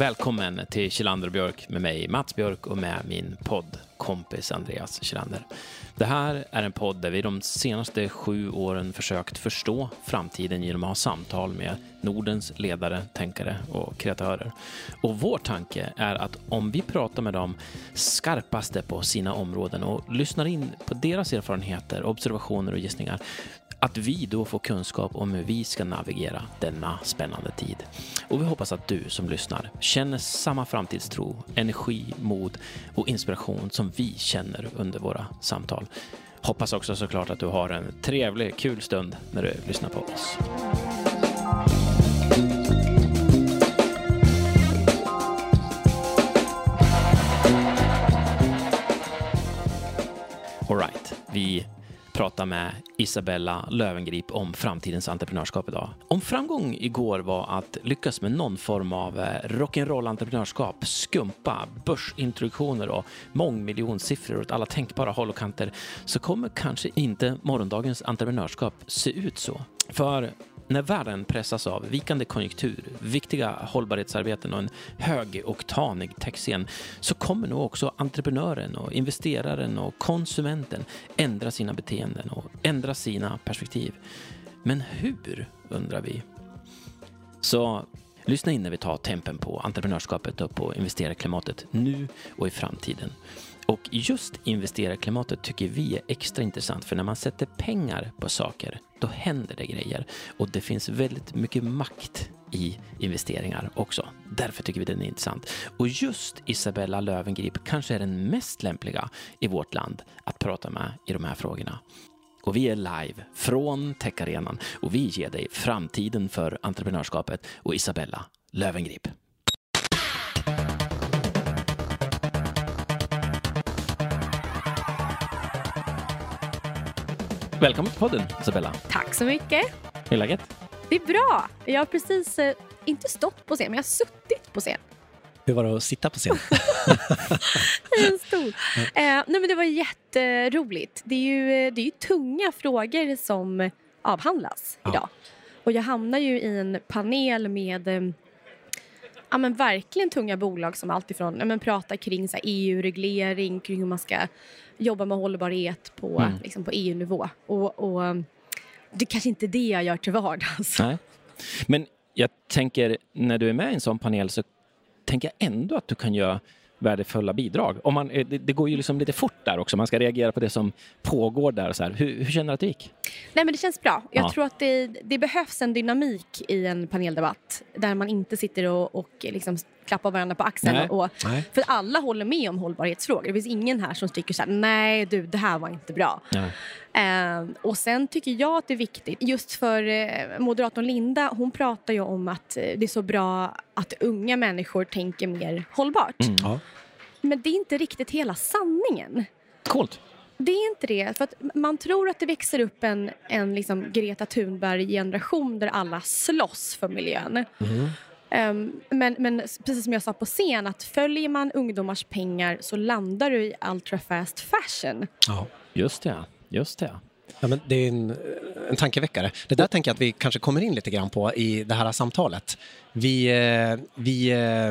Välkommen till Kjellander och Björk med mig, Mats Björk, och med min poddkompis Andreas Kjellander. Det här är en podd där vi de senaste sju åren försökt förstå framtiden genom att ha samtal med Nordens ledare, tänkare och kreatörer. Och vår tanke är att om vi pratar med de skarpaste på sina områden och lyssnar in på deras erfarenheter, observationer och gissningar att vi då får kunskap om hur vi ska navigera denna spännande tid. Och vi hoppas att du som lyssnar känner samma framtidstro, energi, mod och inspiration som vi känner under våra samtal. Hoppas också såklart att du har en trevlig, kul stund när du lyssnar på oss. Alright, vi prata med Isabella Lövengrip om framtidens entreprenörskap idag. Om framgång igår var att lyckas med någon form av eh, rock'n'roll-entreprenörskap, skumpa, börsintroduktioner och mångmiljonsiffror åt alla tänkbara håll och kanter så kommer kanske inte morgondagens entreprenörskap se ut så. För när världen pressas av vikande konjunktur, viktiga hållbarhetsarbeten och en högoktanig techscen så kommer nog också entreprenören och investeraren och konsumenten ändra sina beteenden och ändra sina perspektiv. Men hur, undrar vi? Så lyssna in när vi tar tempen på entreprenörskapet och på investerarklimatet nu och i framtiden. Och just investerarklimatet tycker vi är extra intressant för när man sätter pengar på saker, då händer det grejer. Och det finns väldigt mycket makt i investeringar också. Därför tycker vi den är intressant. Och just Isabella Lövengrip kanske är den mest lämpliga i vårt land att prata med i de här frågorna. Och vi är live från Techarenan och vi ger dig framtiden för entreprenörskapet och Isabella Lövengrip. Välkommen till podden Isabella. Tack så mycket. Hur är läget? Det är bra. Jag har precis, eh, inte stått på scen, men jag har suttit på scen. Hur var det att sitta på scen? I en stol. Eh, nej, men det var jätteroligt. Det är, ju, eh, det är ju tunga frågor som avhandlas Ja. idag. Och jag hamnar ju i en panel med eh, ja, men verkligen tunga bolag som alltifrån ja, men pratar kring EU-reglering, kring hur man ska jobba med hållbarhet på, Mm. liksom på EU-nivå. Och, och det kanske inte är det jag gör till vardags. Nej. Men jag tänker, när du är med i en sån panel så tänker jag ändå att du kan göra värdefulla bidrag. Om man, eh, det, det går ju liksom lite fort där också, man ska reagera på det som pågår där. Så. Hur, hur känner du att det gick? Nej men det känns bra. Jag Ja. tror att det, det behövs en dynamik i en paneldebatt där man inte sitter och, och liksom klappar varandra på axeln. Nej. Och, Nej. för alla håller med om hållbarhetsfrågor. Det finns ingen här som tycker så här, nej du det här var inte bra. Eh, och sen tycker jag att det är viktigt, just för eh, moderatorn Linda, hon pratar ju om att eh, det är så bra att unga människor tänker mer hållbart. Ja. Men det är inte riktigt hela sanningen. Coolt. Det är inte det. För man tror att det växer upp en, en liksom Greta Thunberg-generation där alla slåss för miljön. Ehm, men, men precis som jag sa på scen, att följer man ungdomars pengar så landar du i ultra fast fashion. Ja. Just det, just det. Ja, men det är en, en tankeväckare. Det där tänker jag att vi kanske kommer in lite grann på i det här samtalet. Vi, eh, vi eh,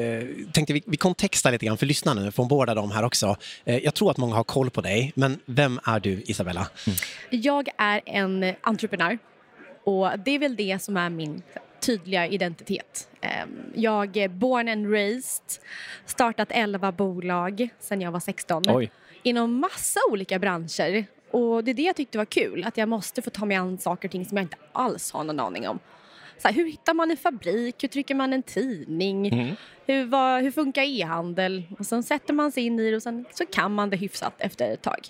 eh, tänkte vi, vi kontextar lite grann för lyssnarna nu, från båda de här också. Jag tror att många har koll på dig, men vem är du Isabella? Jag är en entreprenör och det är väl det som är min tydliga identitet. Ehm, Jag är born and raised, startat 11 bolag sedan jag var 16 Oj. inom massa olika branscher. Och det är det jag tyckte var kul, att jag måste få ta mig an saker och ting som jag inte alls har någon aning om. Så här, hur hittar man en fabrik? Hur trycker man en tidning? Mm. Hur, vad, hur funkar e-handel? Och sen sätter man sig in i det och sen så kan man det hyfsat efter ett tag.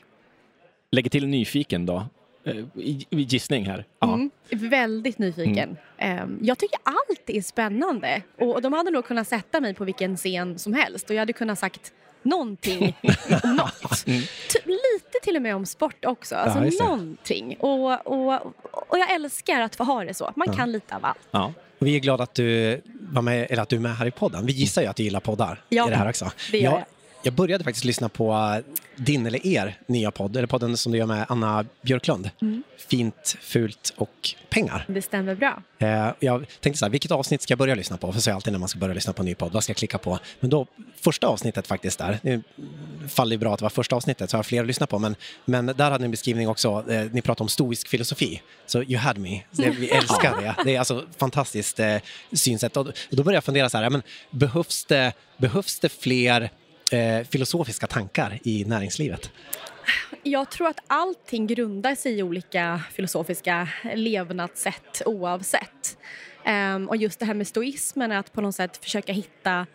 Lägger till nyfiken då. Eh, Gissning här. Mm, väldigt nyfiken. Ehm, jag tycker allt är spännande. Och de hade nog kunnat sätta mig på vilken scen som helst och jag hade kunnat sagt någonting om något. Typ lite till och med om sport också. Alltså Ja, någonting. Och, och, och jag älskar att få ha det så. Man kan lite av allt. Ja. Vi är glada att du, var med, eller att du är med här i podden. Vi gissar ju att du gillar poddar Ja, i det här också. det jag. Jag. började faktiskt lyssna på eh, din eller er nya podd, eller podden som du gör med Anna Björklund. Mm. Fint, fult och pengar. Det stämmer bra. Eh, jag tänkte så här, vilket avsnitt ska jag börja lyssna på? För så är alltid när man ska börja lyssna på en ny podd, vad ska jag klicka på? Men då, första avsnittet faktiskt där, det faller ju bra att det var första avsnittet, så har jag fler att lyssna på, men, men där hade ni en beskrivning också, eh, ni pratade om stoisk filosofi, så you had me, det, vi älskar det. Det är alltså fantastiskt synsätt. Och, då började jag fundera så här, men behövs, det, behövs det fler eh, filosofiska tankar i näringslivet? Jag tror att allting grundar sig i olika filosofiska levnadssätt oavsett. Um, och just det här med stoismen, att på något sätt försöka hitta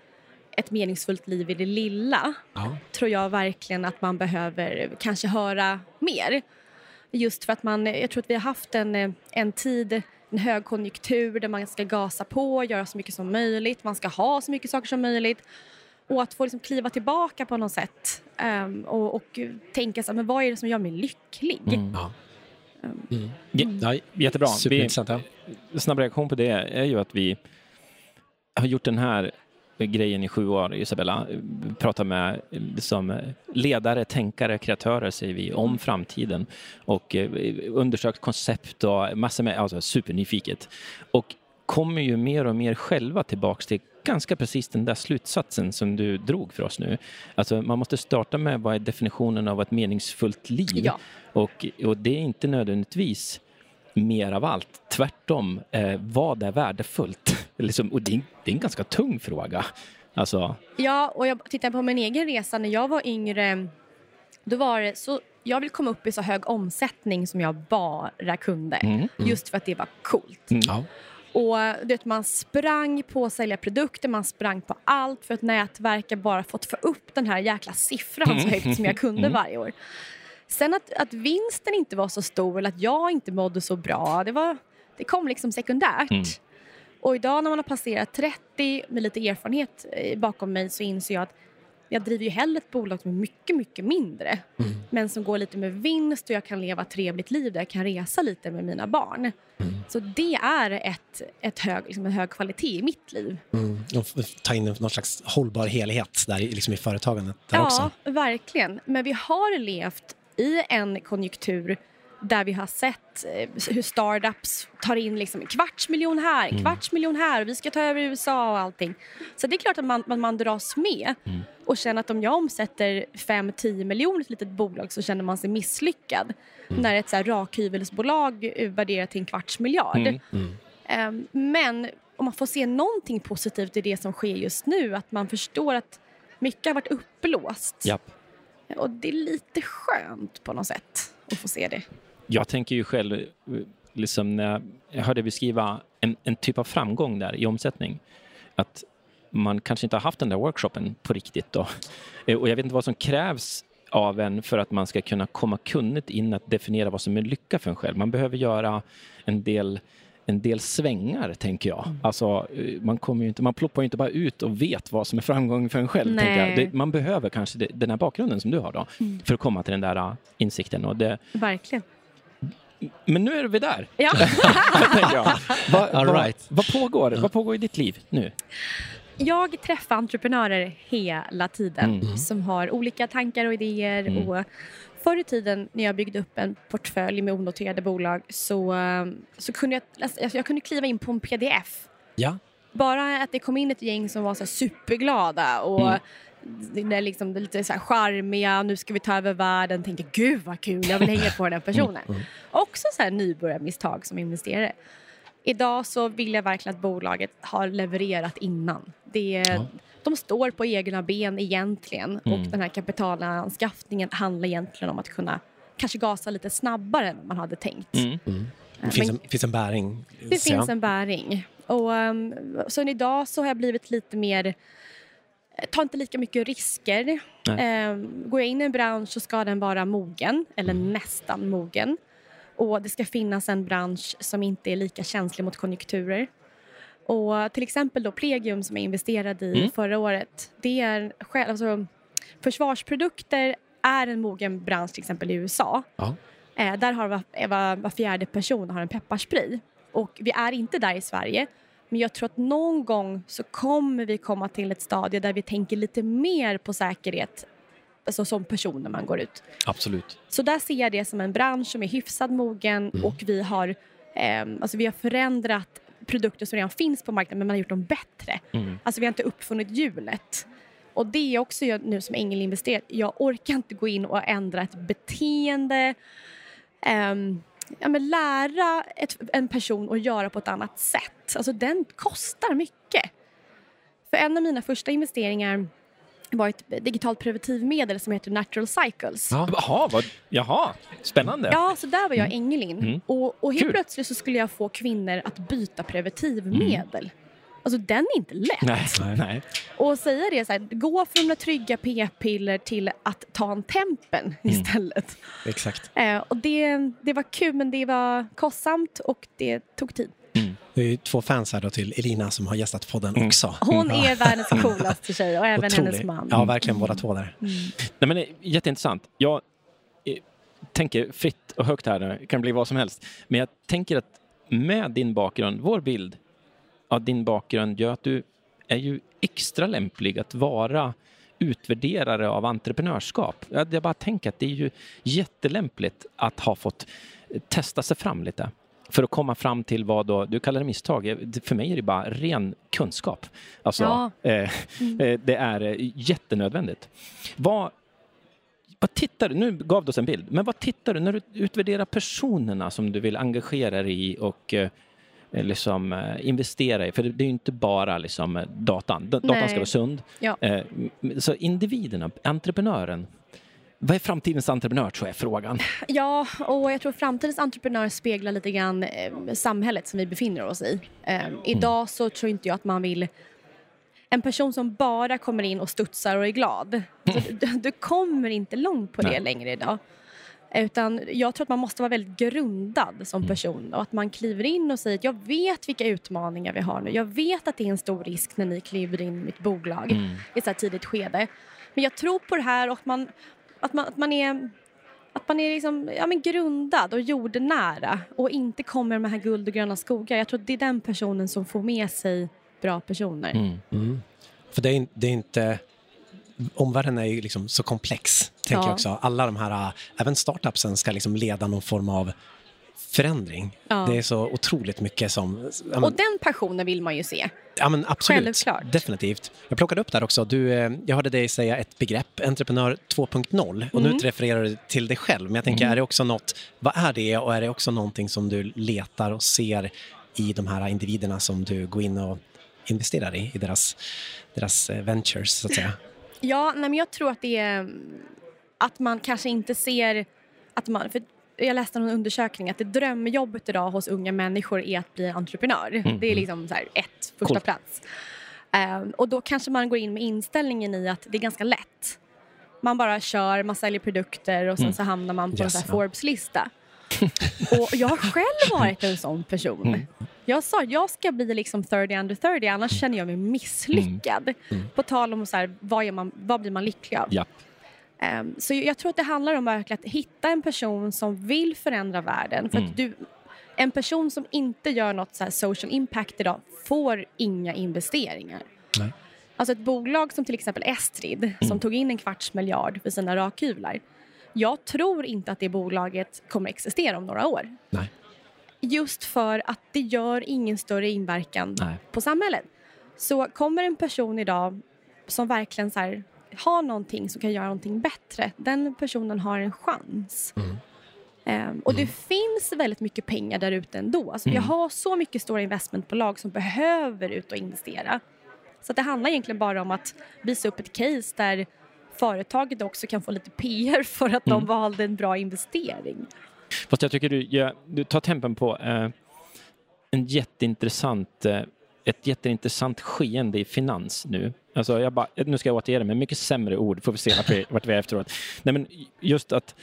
ett meningsfullt liv i det lilla Ja. tror jag verkligen att man behöver kanske höra mer. Just för att man, jag tror att vi har haft en, eh, en tid, en högkonjunktur där man ska gasa på, göra så mycket som möjligt, man ska ha så mycket saker som möjligt. Och att få liksom kliva tillbaka på något sätt ehm, och, och tänka så här, men vad är det som gör mig lycklig? Ja. J- Ja, Jättebra. Vi, snabb reaktion på det är ju att vi har gjort den här grejen i sju år, Isabella. Pratar med som ledare, tänkare, kreatörer säger vi om framtiden och eh, undersökt koncept och massor med, alltså supernyfiket. Och kommer ju mer och mer själva tillbaks till ganska precis den där slutsatsen som du drog för oss nu. Alltså man måste starta med vad är definitionen av ett meningsfullt liv? Ja. Och, och det är inte nödvändigtvis mer av allt. Tvärtom, eh, vad är värdefullt? liksom, och det är, det är en ganska tung fråga. Alltså, Ja, och jag tittar på min egen resa när jag var yngre. Då var det så, jag vill komma upp i så hög omsättning som jag bara kunde. Mm, Just för att det var coolt. Ja. Och vet, man sprang på att sälja produkter, man sprang på allt för att nätverka bara fått få upp den här jäkla siffran så högt som jag kunde varje år. Sen att, att vinsten inte var så stor eller att jag inte mådde så bra, det, var, det kom liksom sekundärt. Mm. Och idag när man har passerat 30 med lite erfarenhet eh, bakom mig så inser jag att jag driver ju hellre ett bolag som är mycket, mycket mindre men som går lite med vinst och jag kan leva ett trevligt liv där jag kan resa lite med mina barn. Så det är ett, ett hög, liksom en hög kvalitet i mitt liv. Mm. Och ta in någon slags hållbar helhet där, i- liksom i företagandet där också. Ja, verkligen. Men vi har levt i en konjunktur där vi har sett eh, hur startups tar in liksom en kvarts miljon här, en kvarts miljon här och vi ska ta över USA och allting. Så det är klart att man, man, man dras med och känner att om jag omsätter 5-10 miljoner i ett litet bolag så känner man sig misslyckad. När ett så här rakhyvelsbolag värderar till en kvarts miljard. Mm. Ehm, men om man får se någonting positivt i det som sker just nu, att man förstår att mycket har varit uppblåst. japp. Och det är lite skönt på något sätt att få se det. Jag tänker ju själv, eh, liksom när jag hörde beskriva en, en typ av framgång där i omsättning, att man kanske inte har haft den där workshopen på riktigt då. Eh, Och jag vet inte vad som krävs av en för att man ska kunna komma kunnigt in att definiera vad som är lycka för en själv. Man behöver göra en del en del svängar, tänker jag. Alltså, eh, man, kommer inte, man ploppar ju inte bara ut och vet vad som är framgång för en själv. Det, man behöver kanske det, den här bakgrunden som du har då, för att komma till den där insikten. Och det, Verkligen. Men nu är vi där, Ja. tänker jag. Vad, All vad, right. vad, pågår, vad pågår i ditt liv nu? Jag träffar entreprenörer hela tiden Mm. som har olika tankar och idéer. Och förr i tiden när jag byggde upp en portfölj med onoterade bolag så, så kunde jag, alltså, jag kunde kliva in på en pdf Ja. bara att det kom in ett gäng som var så superglada och Mm. Det är liksom det är lite så här charmiga, nu ska vi ta över världen, tänkte gud vad kul, jag vill hänga på den här personen. Också så här nybörjarmisstag som investerare. Idag så vill jag verkligen att bolaget har levererat innan. Det är, Ja. De står på egna ben egentligen och Mm. den här kapitalanskaffningen handlar egentligen om att kunna kanske gasa lite snabbare än man hade tänkt. Mm. Det finns, Men- en, finns en bäring. Det finns en bäring. Och, um, så idag så har jag blivit lite mer... Tar inte lika mycket risker. Um, går jag in i en bransch så ska den vara mogen, eller nästan mogen. Och det ska finnas en bransch som inte är lika känslig mot konjunkturer. Och till exempel då Plegium som jag investerade i Mm. förra året. Det är alltså, försvarsprodukter är en mogen bransch till exempel i USA. Ja. Eh, där har var, var, var fjärde person har en pepparspray. Och vi är inte där i Sverige. Men jag tror att någon gång så kommer vi komma till ett stadie där vi tänker lite mer på säkerhet alltså som person när man går ut. Absolut. Så där ser jag det som en bransch som är hyfsad mogen Mm. och vi har, eh, alltså vi har förändrat produkter som redan finns på marknaden men man har gjort dem bättre. Mm. Alltså vi har inte uppfunnit hjulet. Och det jag också gör nu som ängelinvesterare, jag orkar inte gå in och ändra ett beteende. ehm, ja, men lära ett, en person att göra på ett annat sätt. Alltså den kostar mycket. För en av mina första investeringar var ett digitalt preventivmedel som heter Natural Cycles. Ja. Jaha, vad, jaha, spännande. Ja, så där var jag ängelin. Mm. Och, och helt Kul. plötsligt så skulle jag få kvinnor att byta preventivmedel. Alltså den är inte lätt. Nej, nej. Och säga det så här, gå från några trygga p-piller till att ta en tempen Mm. istället. Exakt. Eh, och det, det var kul men det var kostsamt och det tog tid. Det är ju två fans här då till Elina som har gästat podden Mm. också. Hon Ja. är världens coolaste tjej och även Otrolig. hennes man. Ja, verkligen båda två där. Nej, men det är jätteintressant. Jag eh, tänker fritt och högt här, det kan bli vad som helst. Men jag tänker att med din bakgrund, vår bild av din bakgrund gör att du är ju extra lämplig att vara utvärderare av entreprenörskap. Jag, bara tänker att det är ju jättelämpligt att ha fått testa sig fram lite för att komma fram till vad då, du kallar det misstag, för mig är det bara ren kunskap. Alltså, Ja. eh, eh, det är eh, jättenödvändigt. Vad, vad tittar du, nu gav du oss en bild, men vad tittar du när du utvärderar personerna som du vill engagera dig i och eh, liksom eh, investera i? För det, är ju inte bara liksom eh, datan. Da- Datan Nej. ska vara sund. Ja. Eh, så individerna, entreprenören. Vad är framtidens entreprenör tror jag är frågan. Ja, och jag tror framtidens entreprenör speglar lite grann eh, samhället som vi befinner oss i. Eh, idag så tror inte jag att man vill en person som bara kommer in och studsar och är glad. Alltså, du, du kommer inte långt på det Nej. längre idag. Utan jag tror att man måste vara väldigt grundad som person och att man kliver in och säger att jag vet vilka utmaningar vi har nu. Jag vet att det är en stor risk när ni kliver in i mitt bolag i ett så här tidigt skede. Men jag tror på det här och att man, att man, att man är att man är liksom, ja, men grundad och jordnära och inte kommer med här guld och gröna skogar. Jag tror att det är den personen som får med sig bra personer. Mm. För det är, det är inte... Omvärlden är ju liksom så komplex, tänker Ja. jag också. Alla de här, äh, även startupsen ska liksom leda någon form av förändring. Ja. Det är så otroligt mycket som... Ja, men, Och den passionen vill man ju se. ja, men absolut. självklart. Definitivt. Jag plockade upp där också. Du, eh, jag hörde dig säga ett begrepp, entreprenör 2.0. Och Mm. nu refererar du till dig själv. Men jag tänker, är det också något... Vad är det? Och är det också någonting som du letar och ser i de här individerna som du går in och investerar i, i deras, deras eh, ventures, så att säga? Ja, nej, men jag tror att det är mm, att man kanske inte ser att man... För jag läste en undersökning att det drömjobbet idag hos unga människor är att bli entreprenör. Det är liksom så här ett, första Coolt. plats. Ehm, och då kanske man går in med inställningen i att det är ganska lätt. Man bara kör, man säljer produkter och sen så hamnar man på Yes, en. Forbes-lista. och jag har själv varit en sån person. Jag sa jag ska bli liksom 30 under 30 annars känner jag mig misslyckad. På tal om så här, vad, man, vad blir man lycklig av? Ja. Ehm, så jag tror att det handlar om verkligen att hitta en person som vill förändra världen. För att du, en person som inte gör något så social impact idag får inga investeringar. Nej. Alltså ett bolag som till exempel Estrid som tog in en kvarts miljard för sina rakhyvlar. Jag tror inte att det bolaget kommer existera om några år. Nej. Just för att det gör ingen större inverkan Nej. på samhället. Så kommer en person idag som verkligen så här, har någonting som kan göra någonting bättre, den personen har en chans. Ehm, och det finns väldigt mycket pengar där ute ändå. Alltså, Vi har så mycket stora investmentbolag som behöver ut och investera. Så det handlar egentligen bara om att visa upp ett case där företaget också kan få lite PR för att de valde en bra investering. Fast jag tycker du, ja, du tar tempen på eh, en jätteintressant, eh, ett jätteintressant skeende i finans nu. Alltså jag bara, nu ska jag återge det med mycket sämre ord, får vi se vart vi, vart vi är efteråt. Nej, men just att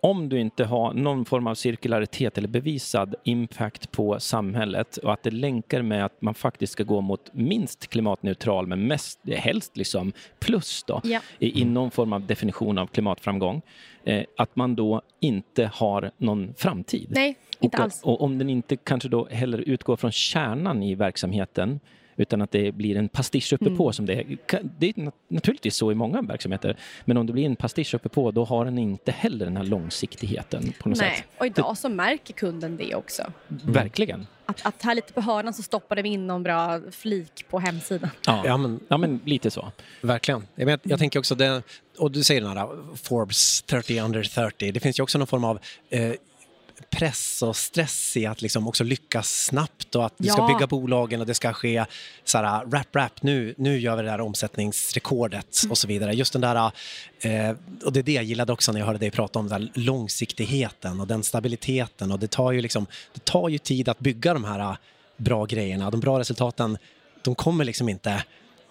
om du inte har någon form av cirkularitet eller bevisad impact på samhället och att det länkar med att man faktiskt ska gå mot minst klimatneutral men mest, helst liksom plus då Ja. i, i någon form av definition av klimatframgång, eh, att man då inte har någon framtid. Nej, Inte och, alls. och om den inte kanske då heller utgår från kärnan i verksamheten utan att det blir en pastisch uppe på Mm. som det är. Det är nat- naturligtvis så i många verksamheter, men om det blir en pastisch uppe på då har den inte heller den här långsiktigheten på något Nej, sätt. och idag så märker kunden det också. Verkligen. Att, att här lite på hörnan så stoppade vi in någon bra flik på hemsidan. Ja. Ja, men ja, men lite så. Verkligen. Jag, men, jag tänker också, det, och du säger den här Forbes 30 under 30, det finns ju också någon form av eh, press och stress i att liksom också lyckas snabbt och att ska Ja. bygga bolagen och det ska ske så här, rap, rap, nu, nu gör vi det här omsättningsrekordet och så vidare. Just den där, eh, och det är det jag gillade också när jag hörde dig prata om den där långsiktigheten och den stabiliteten och det tar ju liksom, det tar ju tid att bygga de här bra grejerna. De bra resultaten, de kommer liksom inte,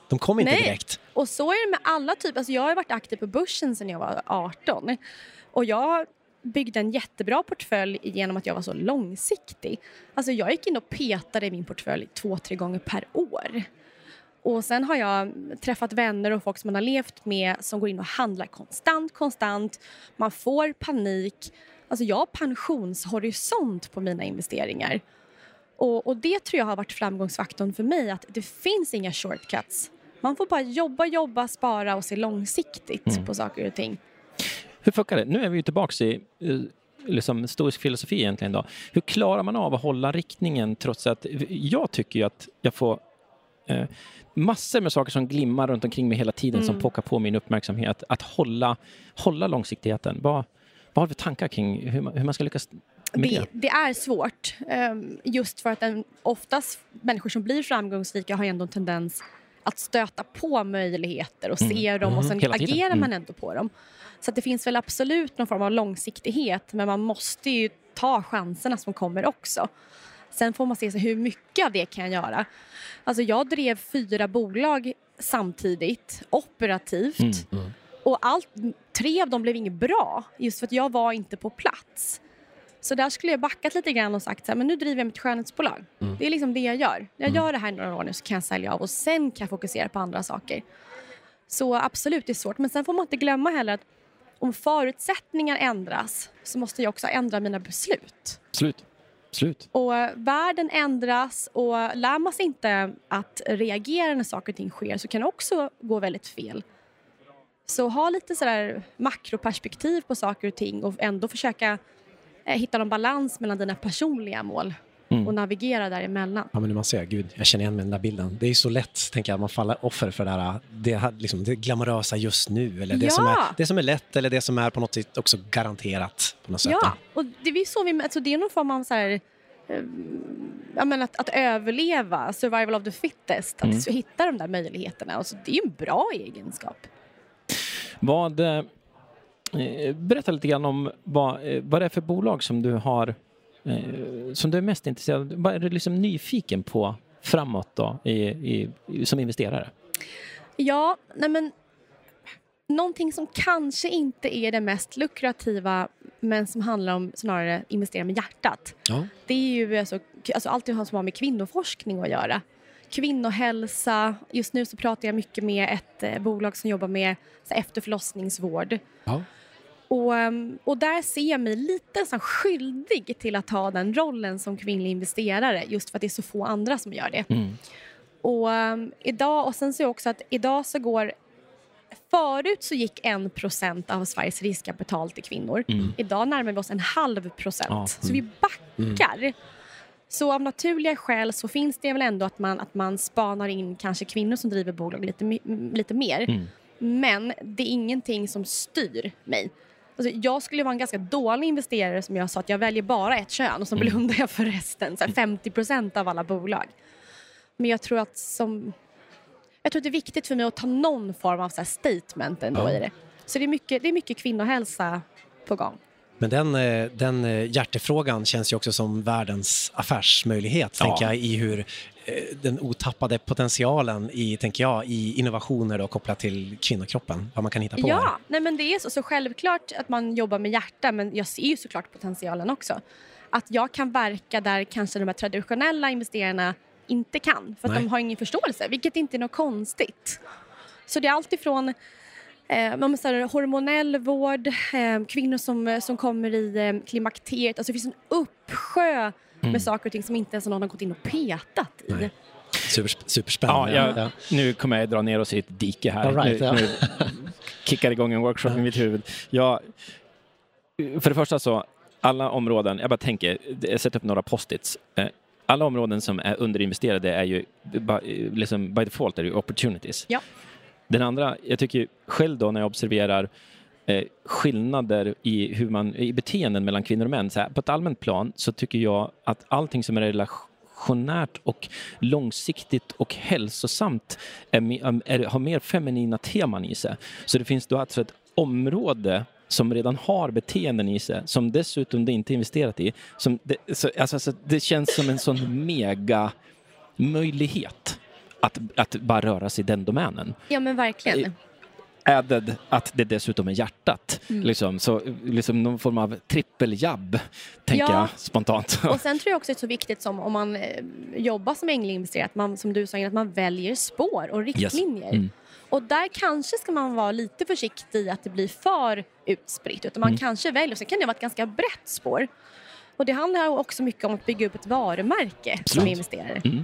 de kommer inte Nej. direkt. Och så är det med alla typer. Alltså jag har varit aktiv på börsen sedan jag var 18. Och jag byggde en jättebra portfölj genom att jag var så långsiktig. Alltså jag gick in och petade i min portfölj två, tre gånger per år. Och sen har jag träffat vänner och folk som man har levt med som går in och handlar konstant, konstant. Man får panik. Alltså jag har pensionshorisont på mina investeringar. Och, och det tror jag har varit framgångsfaktorn för mig, att det finns inga shortcuts. Man får bara jobba, jobba, spara och se långsiktigt Mm. på saker och ting. Hur funkar det? Nu är vi ju tillbaka i liksom stoisk filosofi egentligen. Då. Hur klarar man av att hålla riktningen trots att jag tycker att jag får eh, massor med saker som glimmar runt omkring mig hela tiden som Mm. pockar på min uppmärksamhet. Att hålla, hålla långsiktigheten. Vad, vad har du för tankar kring hur man, hur man ska lyckas med det? Det, det är svårt, ehm, just för att en, oftast människor som blir framgångsrika har ändå en tendens att stöta på möjligheter och se dem och sen Hela tiden. agerar Mm. man ändå på dem. Så det finns väl absolut någon form av långsiktighet men man måste ju ta chanserna som kommer också. Sen får man se sig hur mycket av det kan jag göra. Alltså jag drev fyra bolag samtidigt, operativt. Mm. Och allt, tre av dem blev inget bra, just för att jag var inte på plats. Så där skulle jag backat lite grann och sagt så här, men nu driver jag mitt skönhetsbolag. Det är liksom det jag gör. Jag gör det här i några år nu så kan jag sälja av och sen kan jag fokusera på andra saker. Så absolut, det är svårt. Men sen får man inte glömma heller att om förutsättningar ändras så måste jag också ändra mina beslut. Slut. Slut. Och eh, världen ändras och lär man sig inte att reagera när saker och ting sker så kan det också gå väldigt fel. Så ha lite sådär makroperspektiv på saker och ting och ändå försöka eh, hitta någon balans mellan dina personliga mål Mm. och navigera däremellan. Ja, men man ser, gud, jag känner igen mig i den där bilden. Det är så lätt, tänker jag, man faller offer för det här, det, här, liksom, det glamorösa just nu. Eller det, Ja. som är, det som är lätt eller det som är på något sätt också garanterat. På något sätt. Ja, och det är så vi, alltså det är någon form av så här, eh, ja, men att, att överleva, survival of the fittest, att Mm. hitta de där möjligheterna. Och så det är ju en bra egenskap. Vad, eh, berätta lite grann om vad, eh, vad det är för bolag som du har eh, som du är mest intresserad av. Vad är du liksom nyfiken på framåt då, i, i, som investerare? Ja, nej men någonting som kanske inte är det mest lukrativa men som handlar om snarare investera med hjärtat. Ja. Det är ju alltså, alltså allt som har med kvinnoforskning att göra. Kvinnohälsa. Just nu så pratar jag mycket med ett eh, bolag som jobbar med efterförlossningsvård. Ja. Och, ehm, och där ser jag mig lite här skyldig till att ta den rollen som kvinnlig investerare just för att det är så få andra som gör det. Mm. Och, ehm, idag, och sen är det också att idag så går Förut så gick 1 procent av Sveriges riskkapital till kvinnor. Mm. Idag närmar vi oss en halv procent. Ja. Så vi backar. Så av naturliga skäl så finns det väl ändå att man, att man spanar in kanske kvinnor som driver bolag lite, lite mer. Mm. Men det är ingenting som styr mig. Alltså, jag skulle vara en ganska dålig investerare som jag sa att jag väljer bara ett kön och så Mm. blundar jag för resten. Så här 50 procent av alla bolag. Men jag tror att som... Jag tror att det är viktigt för mig att ta någon form av så statement ändå Ja. i det. Så det är mycket, det är mycket kvinnohälsa på gång. Men den, eh, den eh, hjärtefrågan känns ju också som världens affärsmöjlighet, Ja. tänker jag, i hur eh, den otappade potentialen i, tänker jag, i innovationer då, kopplat till kvinnokroppen, vad man kan hitta på. här. Ja, nej men det är så. Så självklart att man jobbar med hjärta, men jag ser ju såklart potentialen också. Att jag kan verka där kanske de här traditionella investerarna inte kan, för att Nej. de har ingen förståelse, vilket inte är något konstigt. Så det är allt ifrån Eh, man måste ha hormonell vård, eh, kvinnor som, som kommer i eh, klimakteriet. Alltså det finns en uppsjö med saker och ting som inte ens någon har gått in och petat i. Nej. Super, Ja, superspännande. jag, Nu kommer jag dra ner oss i ett dike här. Right, nu, ja. nu kickar igång en workshop i mitt huvud. Jag, för det första så, alla områden, jag bara tänker, jag sätter upp några post-its. Eh, Alla områden som är underinvesterade är ju, by- liksom, by default är det ju opportunities. Ja. Den andra, jag tycker själv då när jag observerar eh, skillnader i, hur man, i beteenden mellan kvinnor och män. Så här, på ett allmänt plan så tycker jag att allting som är relationärt och långsiktigt och hälsosamt är, är, har mer feminina teman i sig. Så det finns då alltså ett område som redan har beteenden i sig, som dessutom det inte är investerat i. Som det, så, alltså, alltså, det känns som en sån mega möjlighet att, att bara röra sig i den domänen. Ja men verkligen. Added att det dessutom är hjärtat. Mm. Liksom, så liksom någon form av trippeljabb, tänker Ja. jag spontant. Och sen tror jag också det är så viktigt som om man eh, jobbar som ängelinvesterare, att man som du sa att man väljer spår och riktlinjer. Mm. Och där kanske ska man vara lite försiktig i att det blir för utspritt. Utan man Mm. kanske väljer, och sen kan det vara ett ganska brett spår. Och det handlar också mycket om att bygga upp ett varumärke som Absolut. investerare. Mm.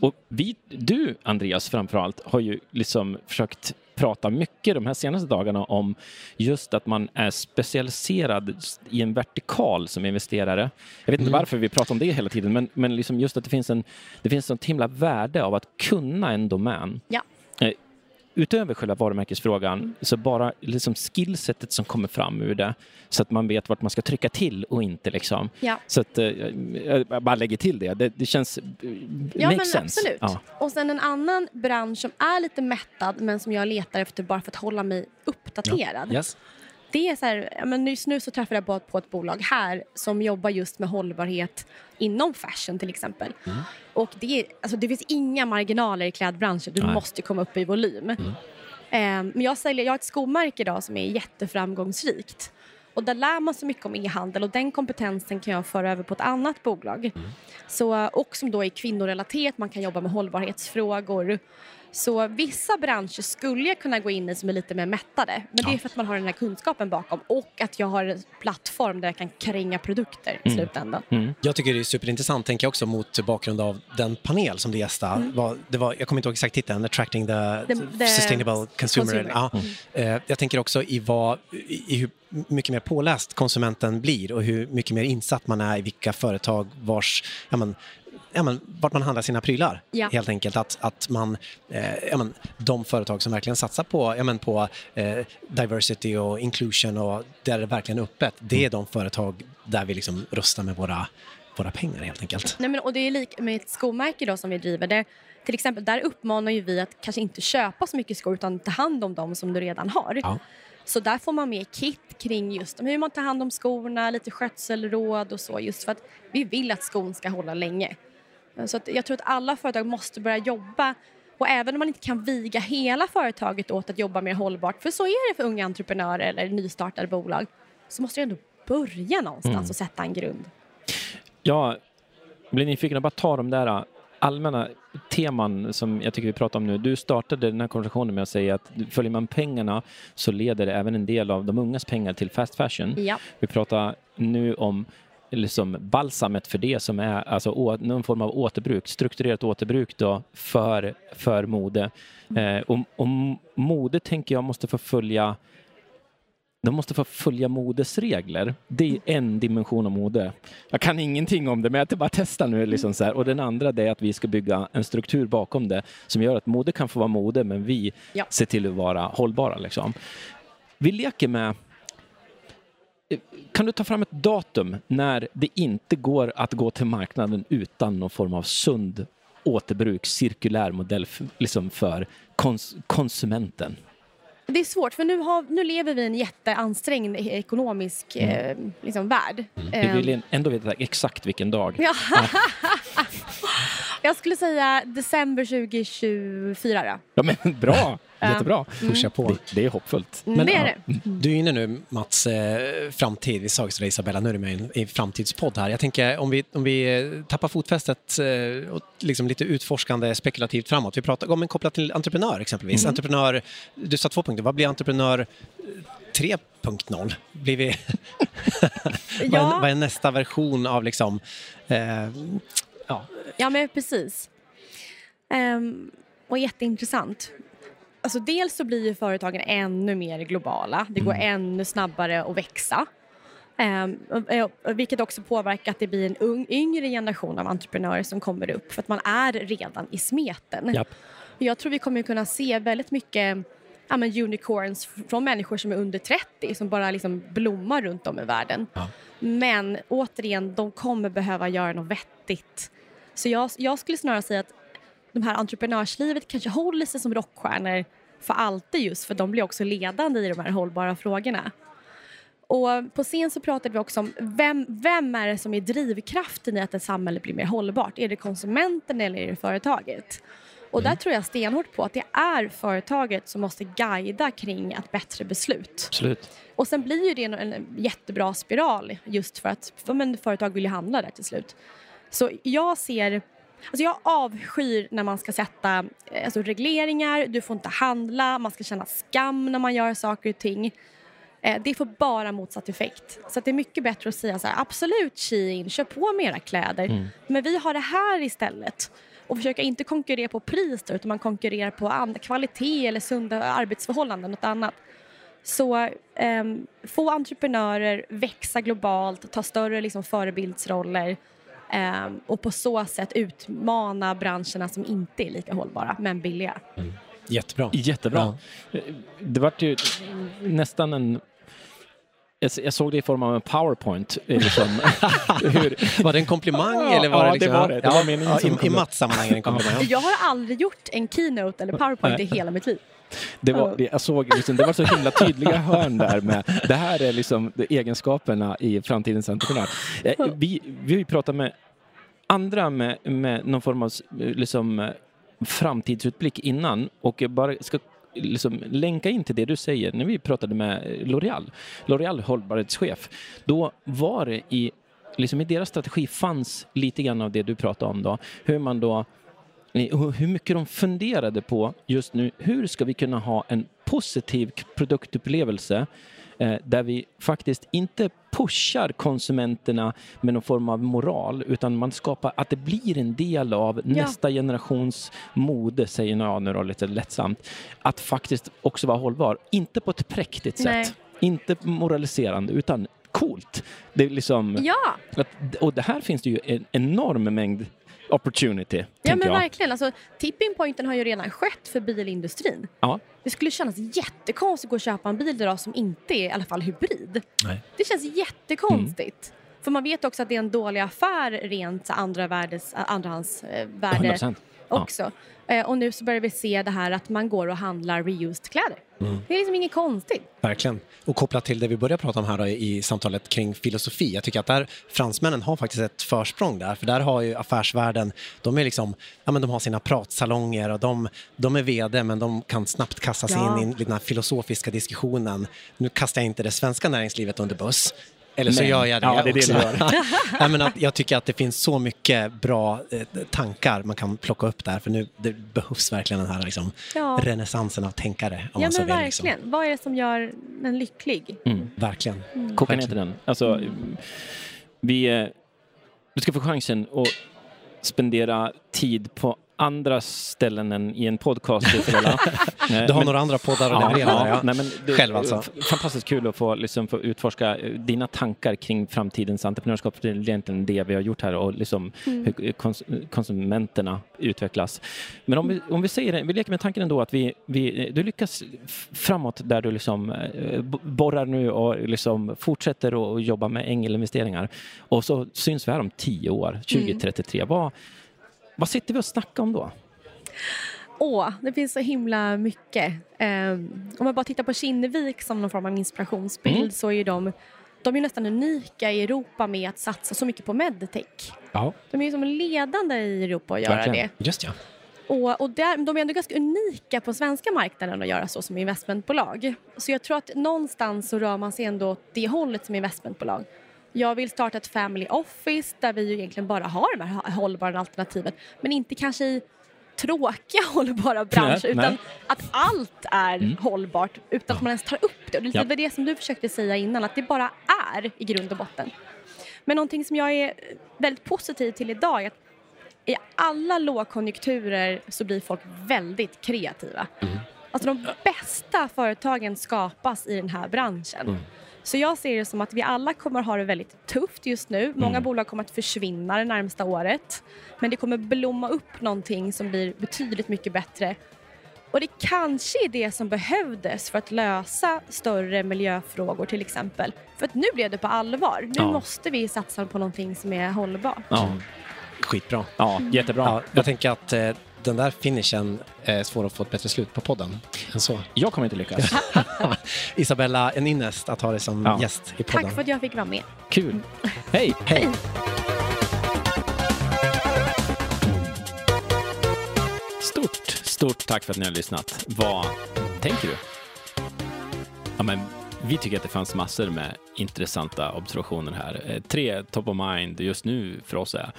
Och vi, du, Andreas, framförallt, har ju liksom försökt prata mycket de här senaste dagarna om just att man är specialiserad i en vertikal som investerare. Jag vet inte varför vi pratar om det hela tiden, men, men liksom just att det finns en det finns ett himla värde av att kunna en domän. Ja. Utöver själva varumärkesfrågan, så bara liksom skillsetet som kommer fram ur det, så att man vet vart man ska trycka till och inte liksom. Ja. Så att, eh, jag bara lägger till det. Det, det känns... eh, Ja, men sense. absolut. Ja. Och sen en annan bransch som är lite mättad men som jag letar efter bara för att hålla mig uppdaterad. Yes. Det är så här, men just nu så träffade jag på, på ett bolag här som jobbar just med hållbarhet inom fashion till exempel. Mm. Och det, är, alltså, det finns inga marginaler i klädbranschen, du Nej. måste komma upp i volym. Ehm, men jag, säljer, jag har ett skomärke idag som är jätteframgångsrikt. Och där lär man sig mycket om e-handel och den kompetensen kan jag föra över på ett annat bolag. Så, och som då är kvinnorelaterat, man kan jobba med hållbarhetsfrågor. Så vissa branscher skulle jag kunna gå in i som är lite mer mättade. Men det är för att man har den här kunskapen bakom och att jag har en plattform där jag kan kränga produkter i slutändan. Jag tycker det är superintressant, tänker jag också mot bakgrund av den panel som du gästade. Mm. Det var, jag kommer inte ihåg exakt titeln, Attracting the, The- the Sustainable Consumer. consumer. Ja. Eh, Jag tänker också i, vad, i hur mycket mer påläst konsumenten blir och hur mycket mer insatt man är i vilka företag vars, ja men, ja men, vart man handlar sina prylar. Ja. Helt enkelt att, att man, eh, ja men, de företag som verkligen satsar på, ja men, på eh, diversity och inclusion och där det verkligen är öppet, det är de företag där vi liksom röstar med våra våra pengar helt enkelt. Nej, men, och det är lik med ett skomärke då som vi driver. Det, till exempel, där uppmanar ju vi att kanske inte köpa så mycket skor utan ta hand om dem som du redan har. Ja. Så där får man med kit kring just hur man tar hand om skorna, lite skötselråd och så just för att vi vill att skon ska hålla länge. Så jag tror att alla företag måste börja jobba och även om man inte kan viga hela företaget åt att jobba mer hållbart, för så är det för unga entreprenörer eller nystartade bolag, så måste du ändå börja någonstans och sätta en grund. Jag blir nyfiken bara ta de där allmänna teman som jag tycker vi pratar om nu. Du startade den här konversationen med att säga att följer man pengarna så leder det även en del av de ungas pengar till fast fashion. Ja. Vi pratar nu om liksom balsamet för det som är alltså, å, någon form av återbruk, strukturerat återbruk då för, för mode. Eh, och, och mode tänker jag måste få följa de måste få följa modesregler. Det är en dimension av mode. Jag kan ingenting om det, men jag bara testa nu. Liksom så här. Och den andra är att vi ska bygga en struktur bakom det som gör att mode kan få vara mode, men vi Ja. ser till att vara hållbara. Liksom. Vi leker med kan du ta fram ett datum när det inte går att gå till marknaden utan någon form av sund återbruk, cirkulär modell för, liksom för kons konsumenten? Det är svårt, för nu, har, nu lever vi i en jätteansträngd ekonomisk eh, liksom, värld. Vi Eh, vill ändå veta exakt vilken dag. Ja. Jag skulle säga december 2024 då. Ja, men bra! Jättebra. Pusha på. Det, det är hoppfullt. Mm, det är ja, det. Du är inne nu, Mats, eh, framtid. Vi sa ju det Isabella, nu är du med i en, framtidspodd här. Jag tänker om vi, om vi eh, tappar fotfästet eh, och liksom lite utforskande spekulativt framåt. Vi pratar om en kopplat till entreprenör exempelvis. Entreprenör, du sa två punkter. Vad blir entreprenör eh, 3.0? Blir vi... vad, är, Ja. vad är nästa version av liksom... Eh, ja, Ja, men precis. Ehm, och jätteintressant. Alltså, dels så blir ju företagen ännu mer globala. Det går ännu snabbare att växa. Ehm, och- vilket också påverkar att det blir en ung, yngre generation av entreprenörer som kommer upp för att man är redan i smeten. Japp. Jag tror vi kommer kunna se väldigt mycket ja, men unicorns från människor som är under 30 som bara liksom blommar runt om i världen. Ja. Men återigen, de kommer behöva göra något vettigt. Så jag, jag skulle snarare säga att de här entreprenörslivet kanske håller sig som rockstjärnor för alltid just för de blir också ledande i de här hållbara frågorna. Och på scen så pratade vi också om vem, vem är det som är drivkraften i att ett samhälle blir mer hållbart? Är det konsumenten eller är det företaget? Och där tror jag stenhårt på att det är företaget som måste guida kring ett bättre beslut. Absolut. Och sen blir ju det en, en jättebra spiral just för att för men, företag vill ju handla där till slut. Så jag ser, alltså jag avskyr när man ska sätta eh, alltså regleringar, du får inte handla, man ska känna skam när man gör saker och ting. Eh, det får bara motsatt effekt. Så det är mycket bättre att säga så här, absolut Shein, kör på med era kläder. Men vi har det här istället. Och försöka inte konkurrera på pris då, utan man konkurrerar på kvalitet eller sunda arbetsförhållanden, något annat. Så ehm, få entreprenörer, växa globalt, ta större liksom, förebildsroller ehm, och på så sätt utmana branscherna som inte är lika hållbara, men billiga. jättebra. Jättebra. Det var ju nästan en... Jag såg det i form av en powerpoint. eh, Liksom. Hur, Var det en komplimang? Ja, eller var ja, det, det liksom, var det. Det var som i, I upp. Mats sammanhang är det en komplimang. Jag har aldrig gjort en keynote eller powerpoint i hela mitt liv. Det, var, det, jag såg, liksom, det var så himla tydliga hörn där med det här är liksom egenskaperna i framtidens entreprenör. Eh, Vi, vi har ju pratat med andra med, med någon form av liksom, framtidsutblick innan och jag bara ska liksom länka in till det du säger. När vi pratade med L'Oreal, L'Oreal hållbarhetschef, då var det i, liksom i deras strategi fanns lite grann av det du pratade om då, hur man då hur mycket de funderade på just nu, hur ska vi kunna ha en positiv produktupplevelse eh, där vi faktiskt inte pushar konsumenterna med någon form av moral utan man skapar att det blir en del av nästa generations mode, säger jag nu då lite lättsamt, att faktiskt också vara hållbar. Inte på ett präktigt Nej. sätt, inte moraliserande utan coolt. Det är liksom, Ja, att, och det här finns det ju en enorm mängd opportunity, ja men jag. verkligen. Alltså, tipping pointen har ju redan skett för bilindustrin. Ja. Det skulle kännas jättekonstigt att gå och köpa en bil idag som inte är i alla fall hybrid. Nej. Det känns jättekonstigt. För man vet också att det är en dålig affär rent andra värdes, andrahandsvärde 100%. Ja. också. Eh, och nu så börjar vi se det här att man går och handlar reused kläder. Det är liksom inget konstigt. Verkligen. Och kopplat till det vi började prata om här i samtalet kring filosofi. Jag tycker att där, fransmännen har faktiskt ett försprång där. För där har ju affärsvärlden, de är liksom, ja men de har sina pratsalonger och de, de är vd men de kan snabbt kasta sig Ja. in i den här filosofiska diskussionen. Nu kastar jag inte det svenska näringslivet under buss. Eller så Men- gör jag det ja, det är det också. du gör. Nej, men att jag tycker att det finns så mycket bra eh, tankar man kan plocka upp där. För nu det behövs verkligen den här liksom, Ja. renässansen av tänkare. Om Ja man så men vill, liksom. verkligen. Vad är det som gör en lycklig? Verkligen. Koka ner till den. Alltså, vi, eh, du ska få chansen att spendera tid på andra ställen än i en podcast. Du har men- några andra poddar att leverera? ja. Ja. Nej, men det, Själv alltså? Fantastiskt kul att få, liksom, få utforska eh, dina tankar kring framtidens entreprenörskap. Det är egentligen det vi har gjort här och liksom hur kons- konsumenterna utvecklas. Men om vi, om vi säger det, vi leker med tanken ändå att vi, vi, eh, du lyckas framåt där du liksom eh, borrar nu och liksom fortsätter att jobba med ängelinvesteringar. Och så syns vi här om tio år, 2033. Vad, vad sitter vi och snackar om då? Åh, det finns så himla mycket. Ehm, om man bara tittar på Kinnevik som någon form av inspirationsbild Mm. så är de de är nästan unika i Europa med att satsa så mycket på medtech. Ja, De är ju som ledande i Europa att göra Verkligen. det. just ja. Och, och där, de är ändå ganska unika på svenska marknaden att göra så som investmentbolag. Så jag tror att någonstans så rör man sig ändå åt det hållet som investmentbolag. Jag vill starta ett family office där vi ju egentligen bara har de här hållbara alternativen. Men inte kanske i tråkiga hållbara branscher Nej, utan nej. att allt är hållbart utan att man ens tar upp det. Och det Ja. var det som du försökte säga innan, att det bara är i grund och botten. Men någonting som jag är väldigt positiv till idag är att i alla lågkonjunkturer så blir folk väldigt kreativa. Alltså de bästa företagen skapas i den här branschen. Så jag ser det som att vi alla kommer ha det väldigt tufft just nu. Många bolag kommer att försvinna det närmsta året. Men det kommer blomma upp någonting som blir betydligt mycket bättre. Och det kanske är det som behövdes för att lösa större miljöfrågor till exempel. För att nu blev det på allvar. Nu Ja. måste vi satsa på någonting som är hållbart. Ja, Skitbra. ja jättebra. Ja, jag tänker att eh, den där finishen är svår att få ett bättre slut på podden än så. Jag kommer inte lyckas. Isabella, en ynnest att ha dig som Ja. gäst i podden. Tack för att jag fick vara med. Kul. Hej! Hej! Stort, stort tack för att ni har lyssnat. Vad tänker du? Ja, men vi tycker att det fanns massor med intressanta observationer här. Eh, Tre top of mind just nu för oss är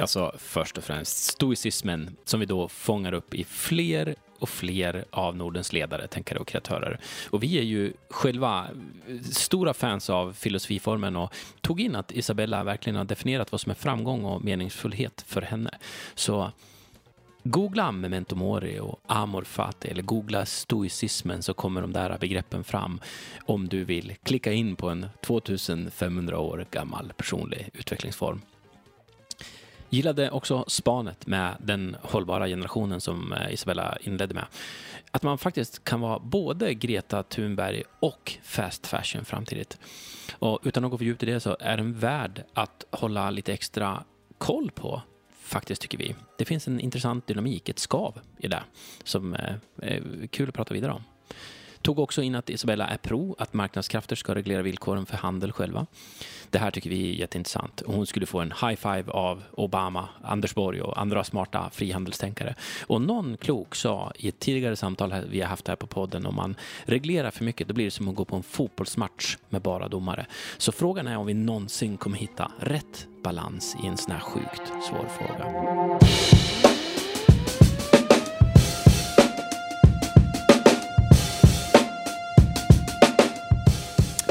alltså först och främst stoicismen som vi då fångar upp i fler och fler av Nordens ledare, tänkare och kreatörer. Och vi är ju själva eh, stora fans av filosofiformen och tog in att Isabella verkligen har definierat vad som är framgång och meningsfullhet för henne. Så Googla memento mori och amor fati eller googla stoicismen så kommer de där begreppen fram om du vill klicka in på en 2500 år gammal personlig utvecklingsform. Gillade också spanet med den hållbara generationen som eh, Isabella inledde med. Att man faktiskt kan vara både Greta Thunberg och fast fashion framtidigt. Och utan att gå för djupt i det så är den värd att hålla lite extra koll på faktiskt tycker vi. Det finns en intressant dynamik, ett skav i det som eh, är kul att prata vidare om. Tog också in att Isabella är pro att marknadskrafter ska reglera villkoren för handel själva. Det här tycker vi är jätteintressant. Och Hon skulle få en high five av Obama, Anders Borg och andra smarta frihandelstänkare. Och någon klok sa i ett tidigare samtal vi har haft här på podden om man reglerar för mycket då blir det som att gå på en fotbollsmatch med bara domare. Så frågan är om vi någonsin kommer hitta rätt balans i en sån här sjukt svår fråga.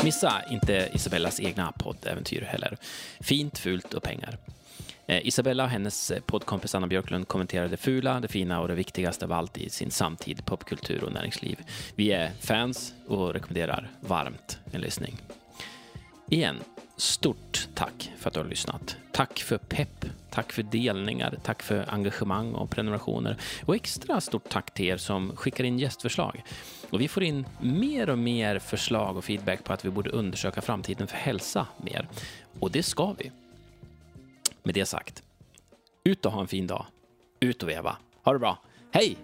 Missa inte Isabellas egna poddäventyr heller. Fint, fult och pengar. Eh, Isabella och hennes eh, poddkompis Anna Björklund kommenterar det fula, det fina och det viktigaste av allt i sin samtid, popkultur och näringsliv. Vi är fans och rekommenderar varmt en lyssning. Igen, stort tack för att du har lyssnat. Tack för pepp, tack för delningar, tack för engagemang och prenumerationer. Och extra stort tack till er som skickar in gästförslag. Och vi får in mer och mer förslag och feedback på att vi borde undersöka framtiden för hälsa mer. Och det ska vi. Med det sagt, ut och ha en fin dag. Ut och veva. Ha det bra. Hej!